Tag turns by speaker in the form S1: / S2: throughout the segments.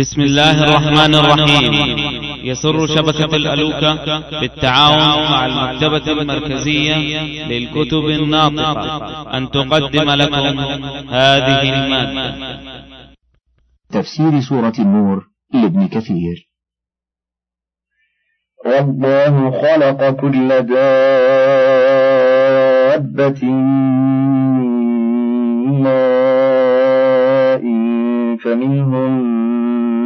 S1: بسم الله الرحمن الرحيم يسر شبكة الألوكة بالتعاون مع المكتبة المركزية للكتب الناطقة أن تقدم لكم هذه المادة تفسير سورة النور لابن كثير والله خلق كل دابة ماء فمنهم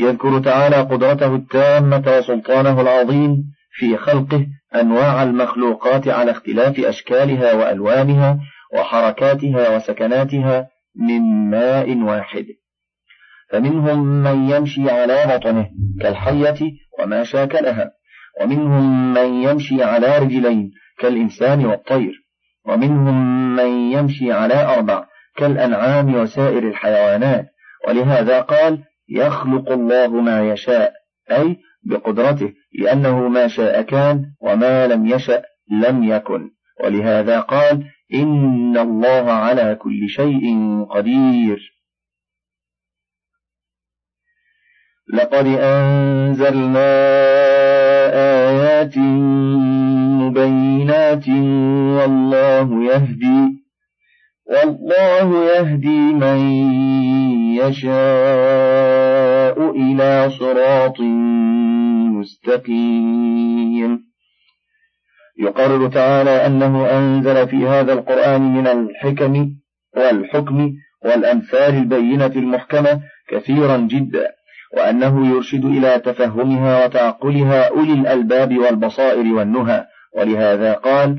S1: يذكر تعالى قدرته التامة وسلطانه العظيم في خلقه أنواع المخلوقات على اختلاف أشكالها وألوانها وحركاتها وسكناتها من ماء واحد فمنهم من يمشي على بطنه كالحية وما شاكلها ومنهم من يمشي على رجلين كالإنسان والطير ومنهم من يمشي على أربع كالأنعام وسائر الحيوانات ولهذا قال يخلق الله ما يشاء أي بقدرته لأنه ما شاء كان وما لم يشأ لم يكن ولهذا قال إن الله على كل شيء قدير لقد أنزلنا آيات مبينات والله يهدي والله يهدي من يشاء إلى صراط مستقيم يقرر تعالى أنه أنزل في هذا القرآن من الحكم والحكم والأمثال البينة المحكمة كثيرا جدا وأنه يرشد إلى تفهمها وتعقلها أولي الألباب والبصائر والنهى ولهذا قال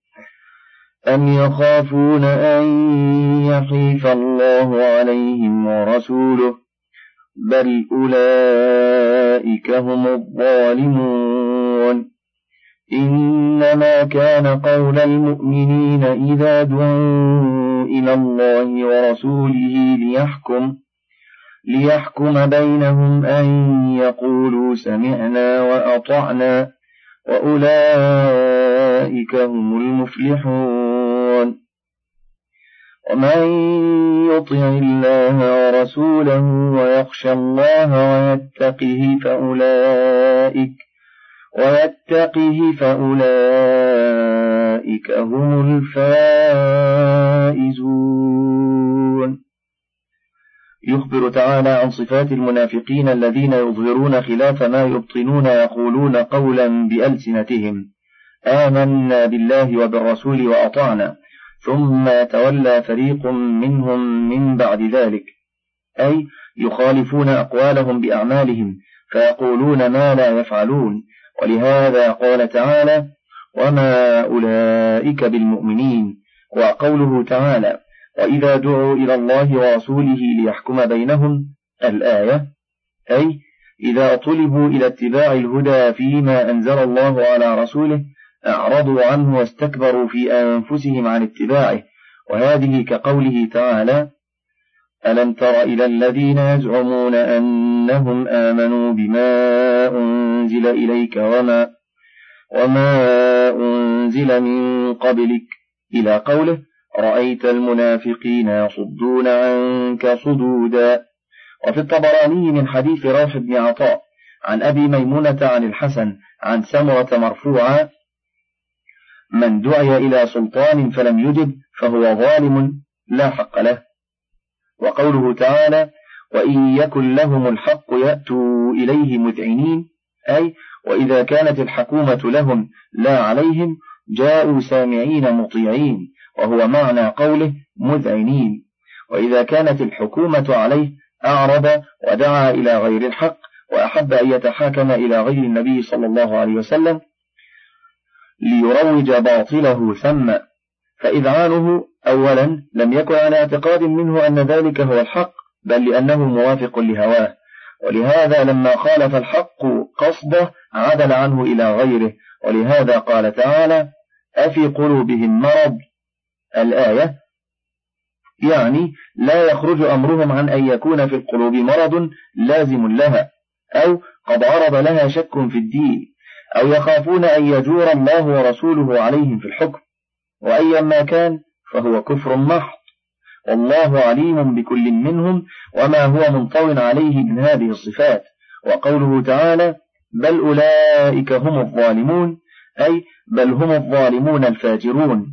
S1: أم يخافون أن يحيف الله عليهم ورسوله بل أولئك هم الظالمون إنما كان قول المؤمنين إذا دعوا إلى الله ورسوله ليحكم ليحكم بينهم أن يقولوا سمعنا وأطعنا وأولئك هم المفلحون ومن يطع الله ورسوله ويخشى الله ويتقه فأولئك ويتقه فأولئك هم الفائزون يخبر تعالى عن صفات المنافقين الذين يظهرون خلاف ما يبطنون يقولون قولا بألسنتهم آمنا بالله وبالرسول وأطعنا ثم تولى فريق منهم من بعد ذلك أي يخالفون أقوالهم بأعمالهم فيقولون ما لا يفعلون ولهذا قال تعالى وما أولئك بالمؤمنين وقوله تعالى وإذا دعوا إلى الله ورسوله ليحكم بينهم الآية أي إذا طلبوا إلى اتباع الهدى فيما أنزل الله على رسوله أعرضوا عنه واستكبروا في أنفسهم عن اتباعه وهذه كقوله تعالى ألم تر إلى الذين يزعمون أنهم آمنوا بما أنزل إليك وما وما أنزل من قبلك إلى قوله رأيت المنافقين يصدون عنك صدودا وفي الطبراني من حديث روح بن عطاء عن أبي ميمونة عن الحسن عن سمرة مرفوعا من دعي إلى سلطان فلم يجب فهو ظالم لا حق له وقوله تعالى وإن يكن لهم الحق يأتوا إليه مذعنين أي وإذا كانت الحكومة لهم لا عليهم جاءوا سامعين مطيعين وهو معنى قوله مذعنين وإذا كانت الحكومة عليه أعرض ودعا إلى غير الحق وأحب أن يتحاكم إلى غير النبي صلى الله عليه وسلم ليروج باطله ثم فإذعانه أولا لم يكن على اعتقاد منه أن ذلك هو الحق بل لأنه موافق لهواه ولهذا لما خالف الحق قصده عدل عنه إلى غيره ولهذا قال تعالى أفي قلوبهم مرض الآية يعني لا يخرج أمرهم عن أن يكون في القلوب مرض لازم لها أو قد عرض لها شك في الدين أو يخافون أن يجور الله ورسوله عليهم في الحكم وأيا ما كان فهو كفر محض والله عليم بكل منهم وما هو منطو عليه من هذه الصفات وقوله تعالى بل أولئك هم الظالمون أي بل هم الظالمون الفاجرون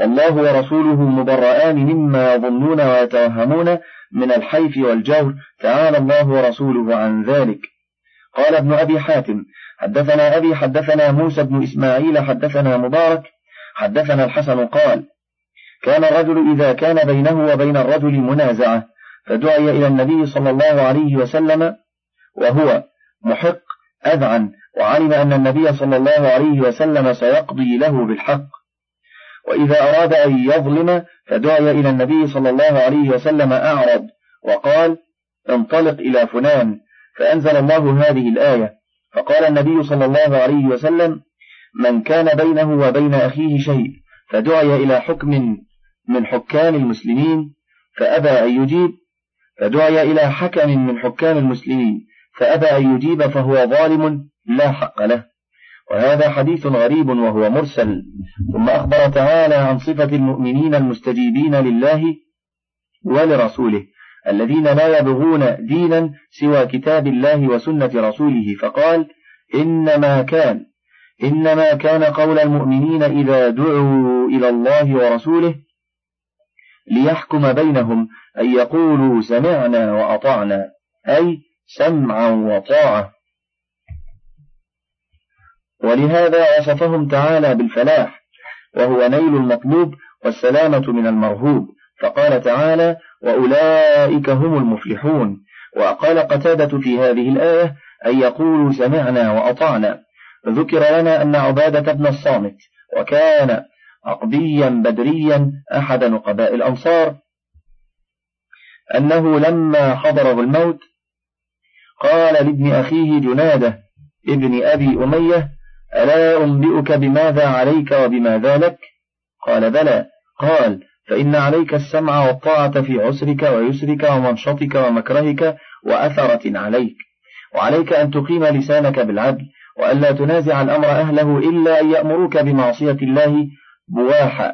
S1: والله ورسوله مبرآن مما يظنون ويتوهمون من الحيف والجور تعالى الله ورسوله عن ذلك قال ابن أبي حاتم حدثنا أبي حدثنا موسى بن إسماعيل حدثنا مبارك حدثنا الحسن قال كان الرجل إذا كان بينه وبين الرجل منازعة فدعي إلى النبي صلى الله عليه وسلم وهو محق أذعن وعلم أن النبي صلى الله عليه وسلم سيقضي له بالحق وإذا أراد أن يظلم فدعي إلى النبي صلى الله عليه وسلم أعرض وقال انطلق إلى فلان فأنزل الله هذه الآية فقال النبي صلى الله عليه وسلم من كان بينه وبين أخيه شيء فدعي إلى حكم من حكام المسلمين فأبى أن يجيب فدعي إلى حكم من حكام المسلمين فأبى أن يجيب فهو ظالم لا حق له وهذا حديث غريب وهو مرسل ثم أخبر تعالى عن صفة المؤمنين المستجيبين لله ولرسوله الذين لا يبغون دينا سوى كتاب الله وسنة رسوله فقال إنما كان إنما كان قول المؤمنين إذا دعوا إلى الله ورسوله ليحكم بينهم أن يقولوا سمعنا وأطعنا أي سمعا وطاعة ولهذا وصفهم تعالى بالفلاح وهو نيل المطلوب والسلامة من المرهوب فقال تعالى وأولئك هم المفلحون وقال قتادة في هذه الآية أن يقولوا سمعنا وأطعنا ذكر لنا أن عبادة بن الصامت وكان عقبيا بدريا أحد نقباء الأنصار أنه لما حضره الموت قال لابن أخيه جنادة ابن أبي أمية ألا أنبئك بماذا عليك وبماذا لك قال بلى قال فإن عليك السمع والطاعة في عسرك ويسرك ومنشطك ومكرهك وأثرة عليك وعليك أن تقيم لسانك بالعدل وألا تنازع الأمر أهله إلا أن يأمروك بمعصية الله بواحا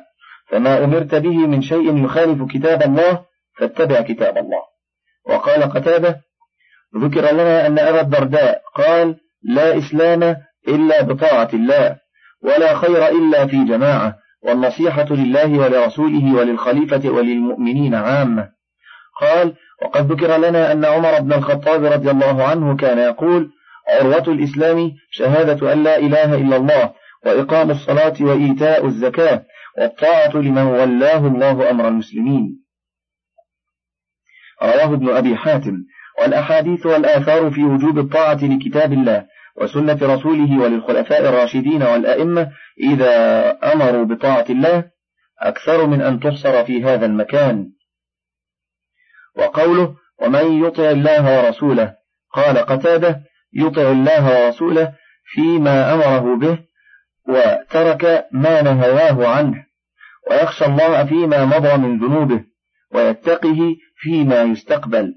S1: فما أمرت به من شيء يخالف كتاب الله فاتبع كتاب الله وقال قتادة ذكر لنا أن أبا الدرداء قال لا إسلام إلا بطاعة الله ولا خير إلا في جماعة والنصيحة لله ولرسوله وللخليفة وللمؤمنين عامة قال وقد ذكر لنا أن عمر بن الخطاب رضي الله عنه كان يقول عروة الإسلام شهادة أن لا إله إلا الله وإقام الصلاة وإيتاء الزكاة والطاعة لمن ولاه الله أمر المسلمين رواه ابن أبي حاتم والأحاديث والآثار في وجوب الطاعة لكتاب الله وسنة رسوله وللخلفاء الراشدين والأئمة إذا أمروا بطاعة الله أكثر من أن تحصر في هذا المكان وقوله ومن يطع الله ورسوله قال قتاده يطع الله ورسوله فيما أمره به وترك ما نهواه عنه ويخشى الله فيما مضى من ذنوبه ويتقه فيما يستقبل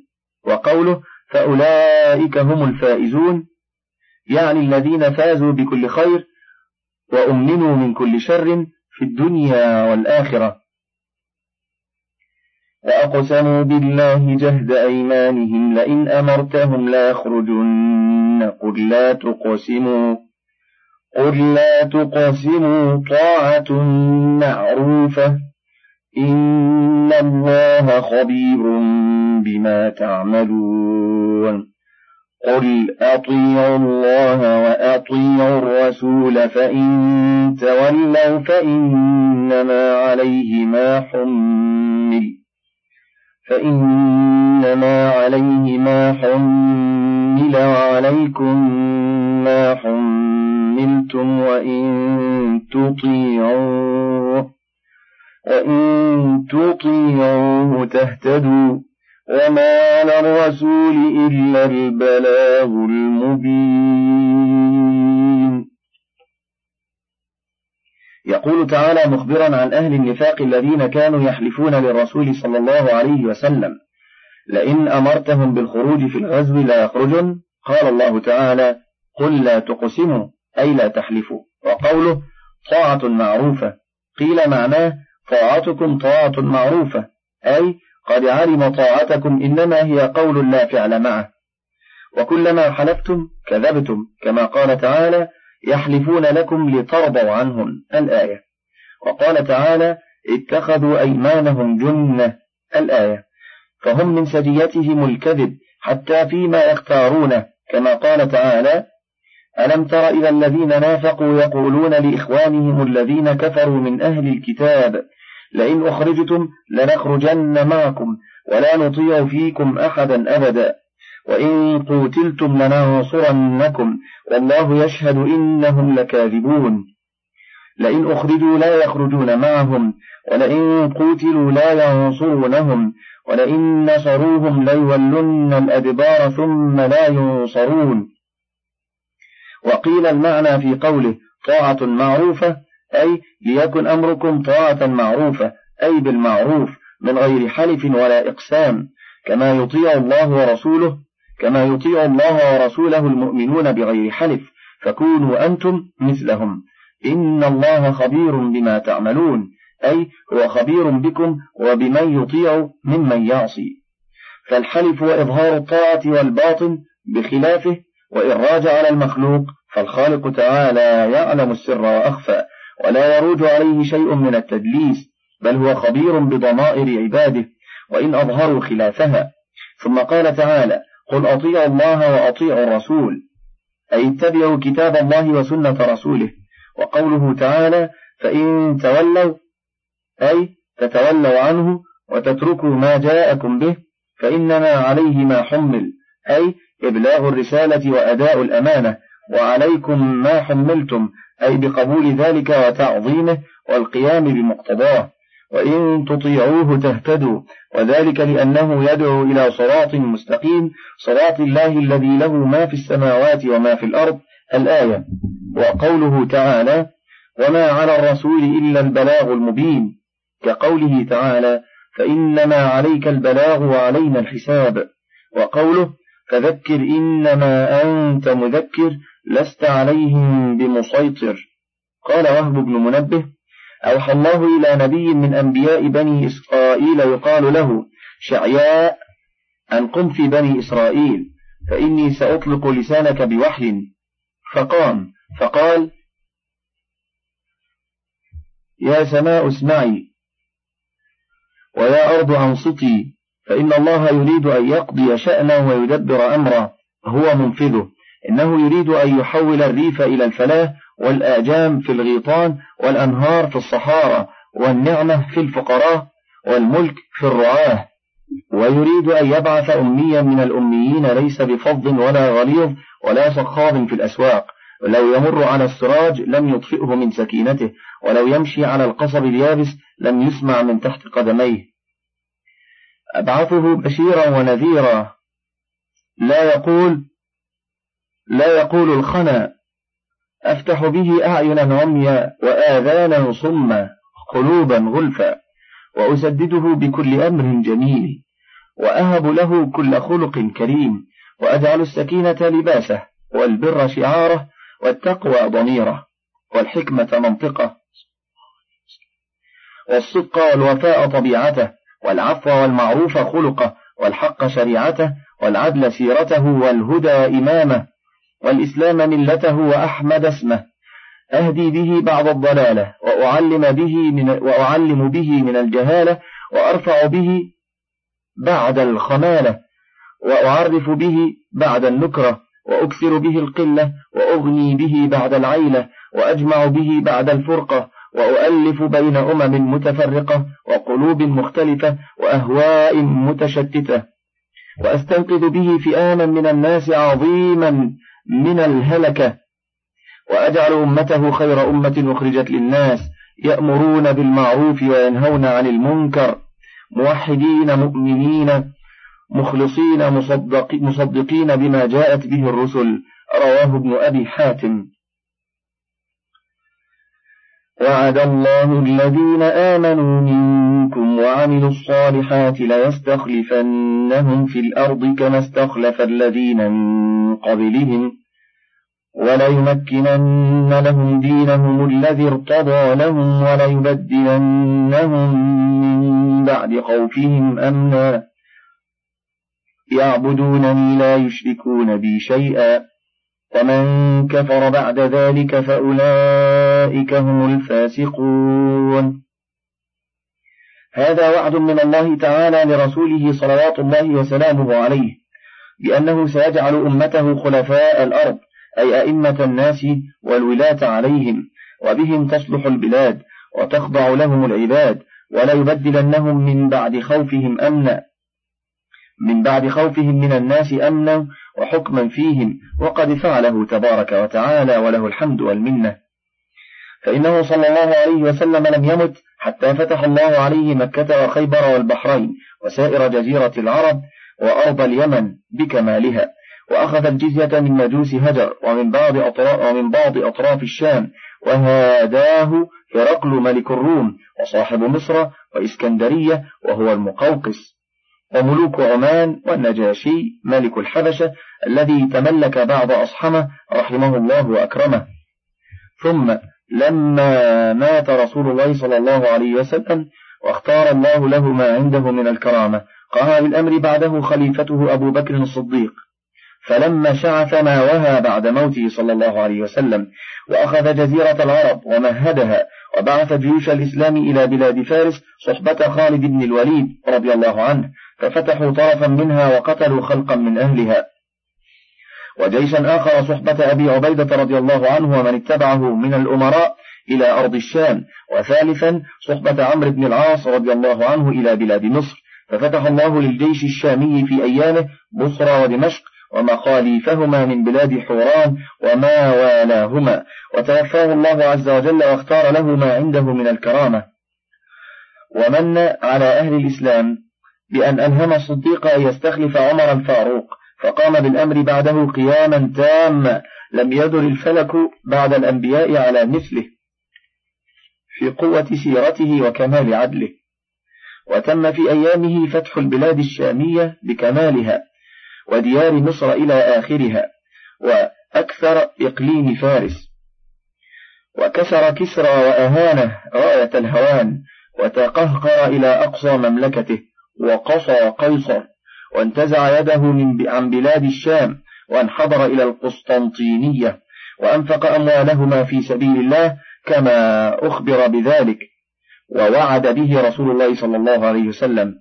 S1: وقوله فأولئك هم الفائزون يعني الذين فازوا بكل خير وأمنوا من كل شر في الدنيا والآخرة وأقسموا بالله جهد أيمانهم لئن أمرتهم ليخرجن قل لا تقسموا قل لا تقسموا طاعة معروفة إن الله خبير بما تعملون قل أطيعوا الله وأطيعوا الرسول فإن تولوا فإنما عليه ما حمل فإنما عليه ما حمل وعليكم ما حملتم وإن تطيعوه وإن تطيعوه تهتدوا وما على الرسول إلا البلاغ المبين يقول تعالى مخبرا عن أهل النفاق الذين كانوا يحلفون للرسول صلى الله عليه وسلم لئن أمرتهم بالخروج في الغزو لا يخرجن قال الله تعالى قل لا تقسموا أي لا تحلفوا وقوله طاعة معروفة قيل معناه طاعتكم طاعة معروفة أي قد علم طاعتكم إنما هي قول لا فعل معه وكلما حلفتم كذبتم كما قال تعالى يحلفون لكم لترضوا عنهم الآية وقال تعالى اتخذوا أيمانهم جنة الآية فهم من سجيتهم الكذب حتى فيما يختارونه كما قال تعالى ألم تر إلى الذين نافقوا يقولون لإخوانهم الذين كفروا من أهل الكتاب لئن أخرجتم لنخرجن معكم ولا نطيع فيكم أحدا أبدا وإن قوتلتم لننصرنكم والله يشهد إنهم لكاذبون لئن أخرجوا لا يخرجون معهم ولئن قوتلوا لا ينصرونهم ولئن نصروهم ليولن الأدبار ثم لا ينصرون وقيل المعنى في قوله طاعة معروفة أي ليكن أمركم طاعة معروفة أي بالمعروف من غير حلف ولا إقسام كما يطيع الله ورسوله كما يطيع الله ورسوله المؤمنون بغير حلف فكونوا أنتم مثلهم إن الله خبير بما تعملون أي هو خبير بكم وبمن يطيع ممن يعصي فالحلف وإظهار الطاعة والباطن بخلافه وإن راج على المخلوق فالخالق تعالى يعلم السر وأخفى ولا يروج عليه شيء من التدليس بل هو خبير بضمائر عباده وإن أظهروا خلافها ثم قال تعالى قل أطيعوا الله وأطيعوا الرسول أي اتبعوا كتاب الله وسنة رسوله وقوله تعالى فإن تولوا أي تتولوا عنه وتتركوا ما جاءكم به فإنما عليه ما حمل أي إبلاغ الرسالة وأداء الأمانة وعليكم ما حملتم أي بقبول ذلك وتعظيمه والقيام بمقتضاه وإن تطيعوه تهتدوا وذلك لأنه يدعو إلى صراط مستقيم صراط الله الذي له ما في السماوات وما في الأرض الآية وقوله تعالى وما على الرسول إلا البلاغ المبين كقوله تعالى فإنما عليك البلاغ وعلينا الحساب وقوله فذكر إنما أنت مذكر لست عليهم بمسيطر قال وهب بن منبه أوحى الله إلى نبي من أنبياء بني إسرائيل يقال له شعياء أن قم في بني إسرائيل فإني سأطلق لسانك بوحي فقام فقال يا سماء اسمعي ويا أرض أنصتي فإن الله يريد أن يقضي شأنه ويدبر أمره هو منفذه إنه يريد أن يحول الريف إلى الفلاة والآجام في الغيطان والأنهار في الصحارى والنعمة في الفقراء والملك في الرعاه ويريد أن يبعث أميا من الأميين ليس بفظ ولا غليظ ولا سخاض في الأسواق لو يمر على السراج لم يطفئه من سكينته ولو يمشي على القصب اليابس لم يسمع من تحت قدميه أبعثه بشيرا ونذيرا لا يقول لا يقول الخنا أفتح به أعينا عميا وآذانا صما قلوبا غلفا وأسدده بكل أمر جميل وأهب له كل خلق كريم وأجعل السكينة لباسه والبر شعاره والتقوى ضميره والحكمة منطقه والصدق والوفاء طبيعته والعفو والمعروف خلقه والحق شريعته والعدل سيرته والهدى إمامه والإسلام ملته وأحمد اسمه أهدي به بعض الضلالة وأعلم به من وأعلم به من الجهالة وأرفع به بعد الخمالة وأعرف به بعد النكرة وأكثر به القلة وأغني به بعد العيلة وأجمع به بعد الفرقة وأؤلف بين أمم متفرقة وقلوب مختلفة وأهواء متشتتة وأستنقذ به فئاما من الناس عظيما من الهلكة وأجعل أمته خير أمة أخرجت للناس يأمرون بالمعروف وينهون عن المنكر موحدين مؤمنين مخلصين مصدق مصدقين بما جاءت به الرسل رواه ابن أبي حاتم وعد الله الذين آمنوا منكم منكم وعملوا الصالحات ليستخلفنهم في الأرض كما استخلف الذين من قبلهم وليمكنن لهم دينهم الذي ارتضى لهم وليبدلنهم من بعد خوفهم أمنا يعبدونني لا يشركون بي شيئا ومن كفر بعد ذلك فأولئك هم الفاسقون هذا وعد من الله تعالى لرسوله صلوات الله وسلامه عليه بأنه سيجعل أمته خلفاء الأرض أي أئمة الناس والولاة عليهم وبهم تصلح البلاد وتخضع لهم العباد ولا يبدلنهم من بعد خوفهم أمنا من بعد خوفهم من الناس أمنا وحكما فيهم وقد فعله تبارك وتعالى وله الحمد والمنة فإنه صلى الله عليه وسلم لم يمت حتى فتح الله عليه مكة وخيبر والبحرين وسائر جزيرة العرب وأرض اليمن بكمالها وأخذ الجزية من مجوس هجر ومن بعض أطراف, ومن بعض أطراف الشام وهاداه هرقل ملك الروم وصاحب مصر وإسكندرية وهو المقوقس وملوك عمان والنجاشي ملك الحبشة الذي تملك بعض أصحمه رحمه الله وأكرمه ثم لما مات رسول الله صلى الله عليه وسلم واختار الله له ما عنده من الكرامة قام بالأمر بعده خليفته أبو بكر الصديق فلما شعث ما وهى بعد موته صلى الله عليه وسلم وأخذ جزيرة العرب ومهدها وبعث جيوش الإسلام إلى بلاد فارس صحبة خالد بن الوليد رضي الله عنه ففتحوا طرفا منها وقتلوا خلقا من أهلها وجيشا آخر صحبة أبي عبيدة رضي الله عنه ومن اتبعه من الأمراء إلى أرض الشام وثالثا صحبة عمرو بن العاص رضي الله عنه إلى بلاد مصر ففتح الله للجيش الشامي في أيامه بصرى ودمشق ومخاليفهما من بلاد حوران وما والاهما وتوفاه الله عز وجل واختار له ما عنده من الكرامة ومن على أهل الإسلام بأن ألهم الصديق أن يستخلف عمر الفاروق فقام بالأمر بعده قياما تاما لم يدر الفلك بعد الأنبياء على مثله في قوة سيرته وكمال عدله وتم في أيامه فتح البلاد الشامية بكمالها وديار مصر إلى آخرها وأكثر إقليم فارس وكسر كسرى وأهانه راية الهوان وتقهقر إلى أقصى مملكته وقصى قيصر وانتزع يده من عن بلاد الشام وانحضر إلى القسطنطينية وأنفق أموالهما في سبيل الله كما أخبر بذلك ووعد به رسول الله صلى الله عليه وسلم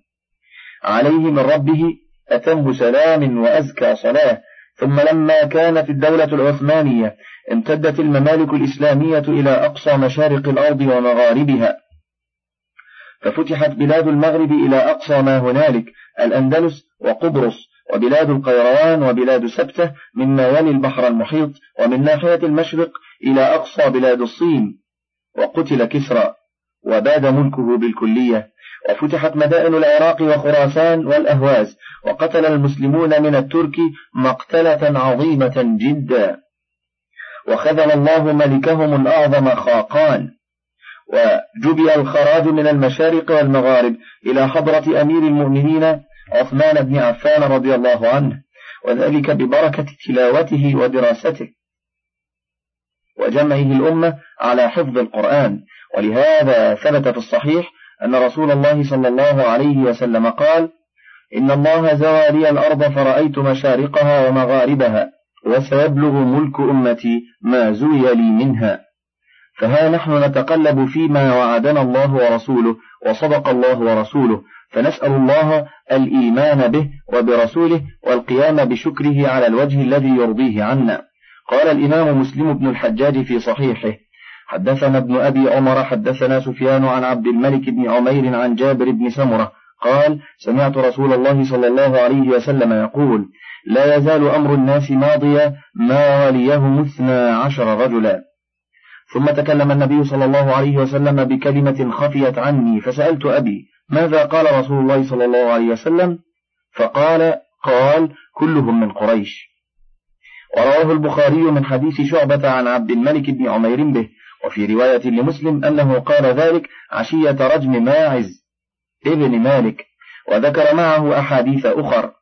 S1: عليه من ربه أتم سلام وأزكى صلاة ثم لما كانت الدولة العثمانية امتدت الممالك الإسلامية إلى أقصى مشارق الأرض ومغاربها ففتحت بلاد المغرب إلى أقصى ما هنالك الأندلس وقبرص وبلاد القيروان وبلاد سبتة مما يلي البحر المحيط ومن ناحية المشرق إلى أقصى بلاد الصين وقتل كسرى وباد ملكه بالكلية وفتحت مدائن العراق وخراسان والأهواز وقتل المسلمون من الترك مقتلة عظيمة جدا وخذل الله ملكهم الأعظم خاقان وجبي الخراج من المشارق والمغارب إلى حضرة أمير المؤمنين عثمان بن عفان رضي الله عنه وذلك ببركة تلاوته ودراسته وجمعه الأمة على حفظ القرآن ولهذا ثبت في الصحيح أن رسول الله صلى الله عليه وسلم قال إن الله زوى لي الأرض فرأيت مشارقها ومغاربها وسيبلغ ملك أمتي ما زوي لي منها فها نحن نتقلب فيما وعدنا الله ورسوله وصدق الله ورسوله فنسأل الله الإيمان به وبرسوله والقيام بشكره على الوجه الذي يرضيه عنا قال الإمام مسلم بن الحجاج في صحيحه حدثنا ابن أبي عمر حدثنا سفيان عن عبد الملك بن عمير عن جابر بن سمرة قال سمعت رسول الله صلى الله عليه وسلم يقول لا يزال أمر الناس ماضيا ما وليهم اثنا عشر رجلا ثم تكلم النبي صلى الله عليه وسلم بكلمة خفيت عني فسألت أبي ماذا قال رسول الله صلى الله عليه وسلم فقال قال كلهم من قريش ورواه البخاري من حديث شعبة عن عبد الملك بن عمير به وفي رواية لمسلم أنه قال ذلك عشية رجم ماعز ابن مالك وذكر معه أحاديث أخر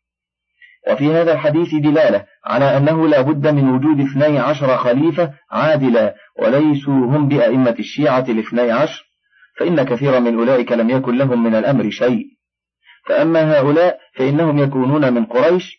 S1: وفي هذا الحديث دلالة على أنه لا بد من وجود اثني عشر خليفة عادلا وليسوا هم بأئمة الشيعة الاثني عشر فإن كثيرا من أولئك لم يكن لهم من الأمر شيء فأما هؤلاء فإنهم يكونون من قريش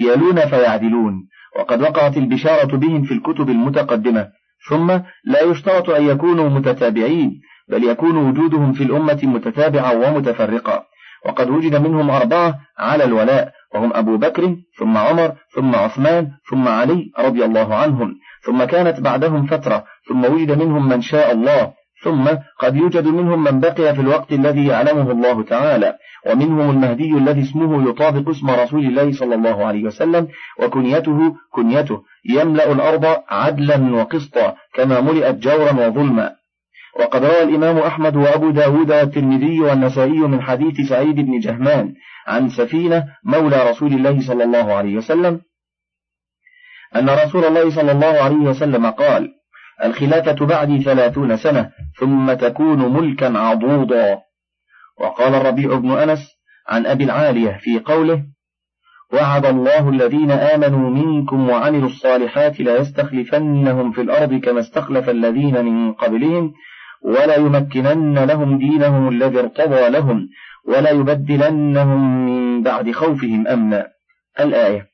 S1: يلون فيعدلون وقد وقعت البشارة بهم في الكتب المتقدمة ثم لا يشترط أن يكونوا متتابعين بل يكون وجودهم في الأمة متتابعا ومتفرقا وقد وجد منهم أربعة على الولاء وهم أبو بكر ثم عمر ثم عثمان ثم علي رضي الله عنهم ثم كانت بعدهم فترة ثم وجد منهم من شاء الله ثم قد يوجد منهم من بقي في الوقت الذي يعلمه الله تعالى ومنهم المهدي الذي اسمه يطابق اسم رسول الله صلى الله عليه وسلم وكنيته كنيته يملأ الأرض عدلا وقسطا كما ملئت جورا وظلما وقد روى الإمام أحمد وأبو داود والترمذي والنسائي من حديث سعيد بن جهمان عن سفينة مولى رسول الله صلى الله عليه وسلم أن رسول الله صلى الله عليه وسلم قال الخلافة بعدي ثلاثون سنة ثم تكون ملكا عضوضا وقال الربيع بن أنس عن أبي العالية في قوله وعد الله الذين آمنوا منكم وعملوا الصالحات ليستخلفنهم في الأرض كما استخلف الذين من قبلهم ولا يمكنن لهم دينهم الذي ارتضى لهم ولا يبدلنهم من بعد خوفهم أمنا الآية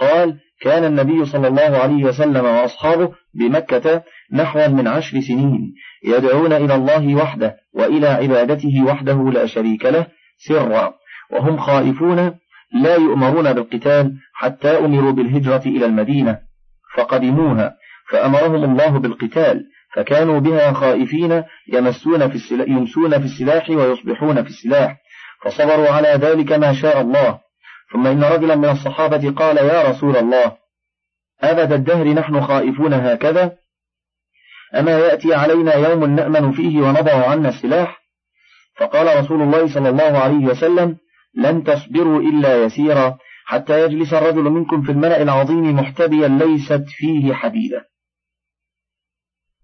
S1: قال كان النبي صلى الله عليه وسلم وأصحابه بمكة نحوا من عشر سنين يدعون إلى الله وحده وإلى عبادته وحده لا شريك له سرا وهم خائفون لا يؤمرون بالقتال حتى أمروا بالهجرة إلى المدينة فقدموها فأمرهم الله بالقتال فكانوا بها خائفين يمسون في السلاح يمسون في السلاح ويصبحون في السلاح فصبروا على ذلك ما شاء الله ثم إن رجلا من الصحابة قال يا رسول الله أبد الدهر نحن خائفون هكذا أما يأتي علينا يوم نأمن فيه ونضع عنا السلاح فقال رسول الله صلى الله عليه وسلم لن تصبروا إلا يسيرا حتى يجلس الرجل منكم في الملأ العظيم محتبيا ليست فيه حديدة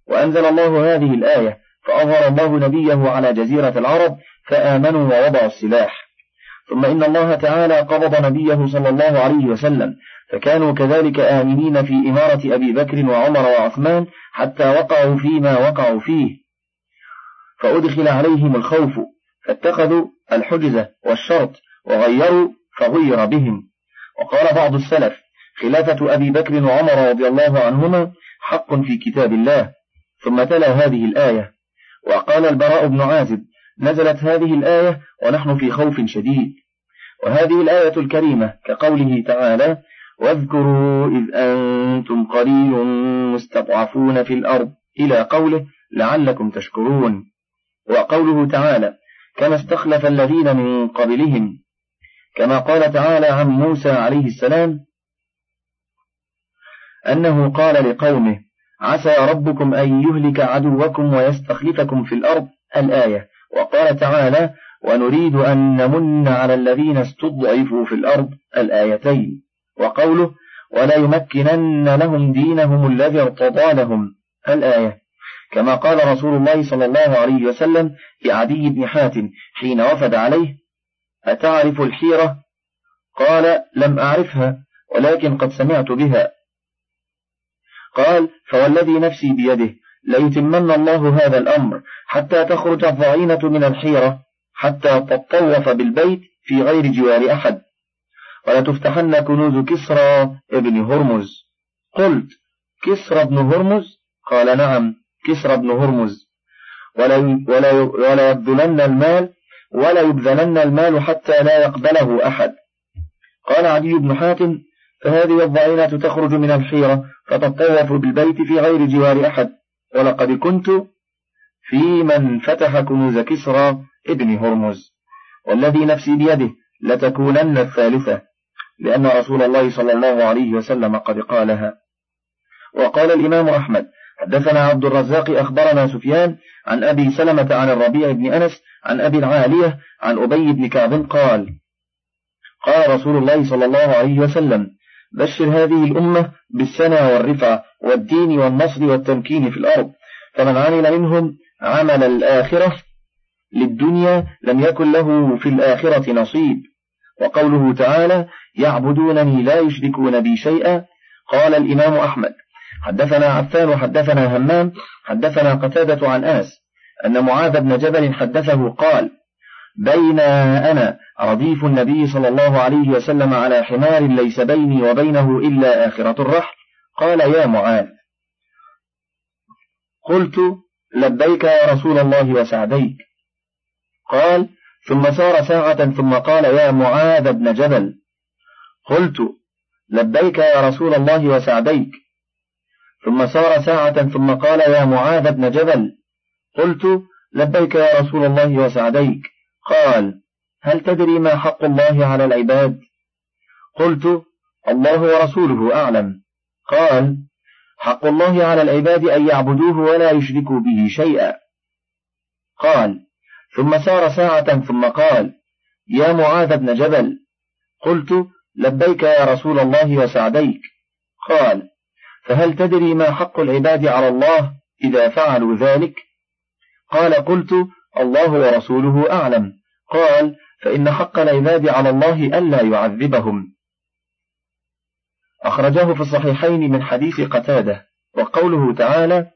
S1: وأنزل الله هذه الآية فأظهر الله نبيه على جزيرة العرب فآمنوا ووضعوا السلاح ثم إن الله تعالى قبض نبيه صلى الله عليه وسلم فكانوا كذلك آمنين في إمارة أبي بكر وعمر وعثمان حتى وقعوا فيما وقعوا فيه فأدخل عليهم الخوف فاتخذوا الحجزة والشرط وغيروا فغير بهم وقال بعض السلف خلافة أبي بكر وعمر رضي الله عنهما حق في كتاب الله ثم تلا هذه الآية وقال البراء بن عازب نزلت هذه الآية ونحن في خوف شديد وهذه الآية الكريمة كقوله تعالى واذكروا إذ أنتم قليل مستضعفون في الأرض إلى قوله لعلكم تشكرون وقوله تعالى كما استخلف الذين من قبلهم كما قال تعالى عن موسى عليه السلام أنه قال لقومه عسى ربكم أن يهلك عدوكم ويستخلفكم في الأرض الآية وقال تعالى ونريد أن نمن على الذين استضعفوا في الأرض الآيتين وقوله ولا يمكنن لهم دينهم الذي ارتضى لهم الآية كما قال رسول الله صلى الله عليه وسلم لعدي بن حاتم حين وفد عليه أتعرف الحيرة قال لم أعرفها ولكن قد سمعت بها قال فوالذي نفسي بيده ليتمن الله هذا الأمر حتى تخرج الضعينة من الحيرة حتى تطوف بالبيت في غير جوار أحد ولتفتحن كنوز كسرى ابن هرمز قلت كسرى ابن هرمز قال نعم كسرى ابن هرمز ولا ولا يبذلن المال ولا يبذلن المال حتى لا يقبله أحد قال عدي بن حاتم فهذه الضعينة تخرج من الحيرة فتطوف بالبيت في غير جوار أحد ولقد كنت في من فتح كنوز كسرى ابن هرمز والذي نفسي بيده لتكونن الثالثة لأن رسول الله صلى الله عليه وسلم قد قالها وقال الإمام أحمد حدثنا عبد الرزاق أخبرنا سفيان عن أبي سلمة عن الربيع بن أنس عن أبي العالية عن أبي بن كعب قال قال رسول الله صلى الله عليه وسلم بشر هذه الأمة بالسنة والرفعة والدين والنصر والتمكين في الأرض فمن عمل منهم عمل الآخرة للدنيا لم يكن له في الآخرة نصيب وقوله تعالى يعبدونني لا يشركون بي شيئا قال الإمام أحمد حدثنا عفان حدثنا همام حدثنا قتادة عن أنس أن معاذ بن جبل حدثه قال بين أنا رديف النبي صلى الله عليه وسلم على حمار ليس بيني وبينه إلا آخرة الرحل قال يا معاذ قلت لبيك يا رسول الله وسعديك قال ثم سار ساعة ثم قال يا معاذ بن جبل قلت لبيك يا رسول الله وسعديك ثم سار ساعة ثم قال يا معاذ بن جبل قلت لبيك يا رسول الله وسعديك قال هل تدري ما حق الله على العباد قلت الله ورسوله أعلم قال حق الله على العباد أن يعبدوه ولا يشركوا به شيئا قال ثم سار ساعة ثم قال يا معاذ بن جبل قلت لبيك يا رسول الله وسعديك قال فهل تدري ما حق العباد على الله إذا فعلوا ذلك قال قلت الله ورسوله أعلم قال فإن حق العباد على الله ألا يعذبهم أخرجه في الصحيحين من حديث قتادة وقوله تعالى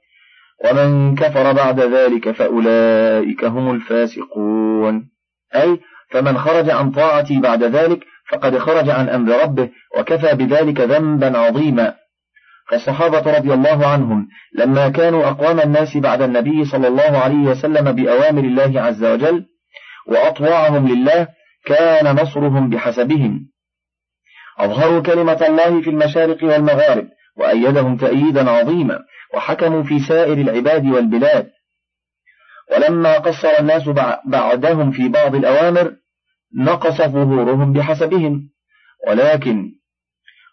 S1: ومن كفر بعد ذلك فأولئك هم الفاسقون أي فمن خرج عن طاعتي بعد ذلك فقد خرج عن أمر ربه وكفى بذلك ذنبا عظيما فالصحابة رضي الله عنهم لما كانوا أقوام الناس بعد النبي صلى الله عليه وسلم بأوامر الله عز وجل وأطوعهم لله كان نصرهم بحسبهم أظهروا كلمة الله في المشارق والمغارب وأيدهم تأييدا عظيما وحكموا في سائر العباد والبلاد ولما قصر الناس بعدهم في بعض الأوامر نقص ظهورهم بحسبهم ولكن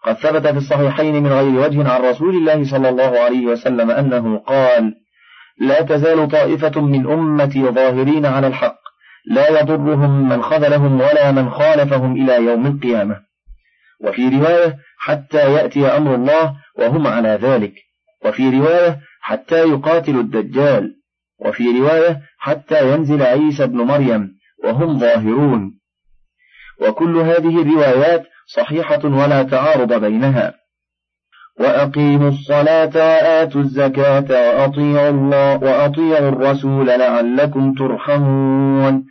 S1: قد ثبت في الصحيحين من غير وجه عن رسول الله صلى الله عليه وسلم أنه قال لا تزال طائفة من أمتي ظاهرين على الحق لا يضرهم من خذلهم ولا من خالفهم إلى يوم القيامة وفي رواية حتى يأتي أمر الله وهم على ذلك وفي رواية حتى يقاتل الدجال وفي رواية حتى ينزل عيسى بن مريم وهم ظاهرون وكل هذه الروايات صحيحة ولا تعارض بينها وأقيموا الصلاة وآتوا الزكاة وأطيعوا الله وأطيعوا الرسول لعلكم ترحمون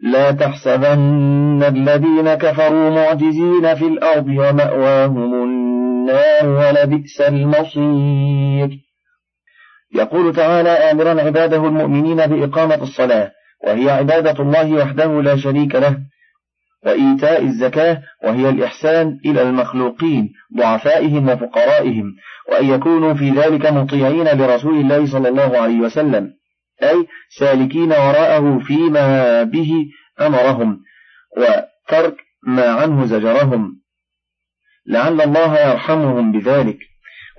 S1: لا تحسبن الذين كفروا معجزين في الأرض ومأواهم النار النار ولبئس المصير يقول تعالى آمرا عباده المؤمنين بإقامة الصلاة وهي عبادة الله وحده لا شريك له وإيتاء الزكاة وهي الإحسان إلى المخلوقين ضعفائهم وفقرائهم وأن يكونوا في ذلك مطيعين لرسول الله صلى الله عليه وسلم أي سالكين وراءه فيما به أمرهم وترك ما عنه زجرهم لعل الله يرحمهم بذلك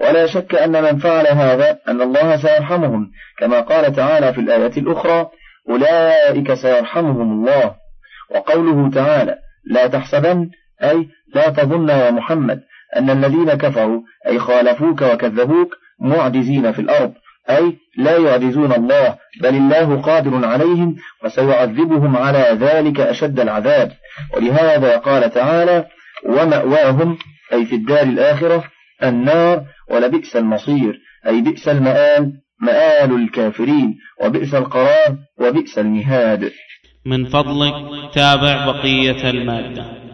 S1: ولا شك أن من فعل هذا أن الله سيرحمهم كما قال تعالى في الآية الأخرى أولئك سيرحمهم الله وقوله تعالى لا تحسبن أي لا تظن يا محمد أن الذين كفروا أي خالفوك وكذبوك معجزين في الأرض أي لا يعجزون الله بل الله قادر عليهم وسيعذبهم على ذلك أشد العذاب ولهذا قال تعالى ومأواهم أي في الدار الآخرة النار ولبئس المصير أي بئس المآل مآل الكافرين وبئس القرار وبئس المهاد من فضلك تابع بقية المادة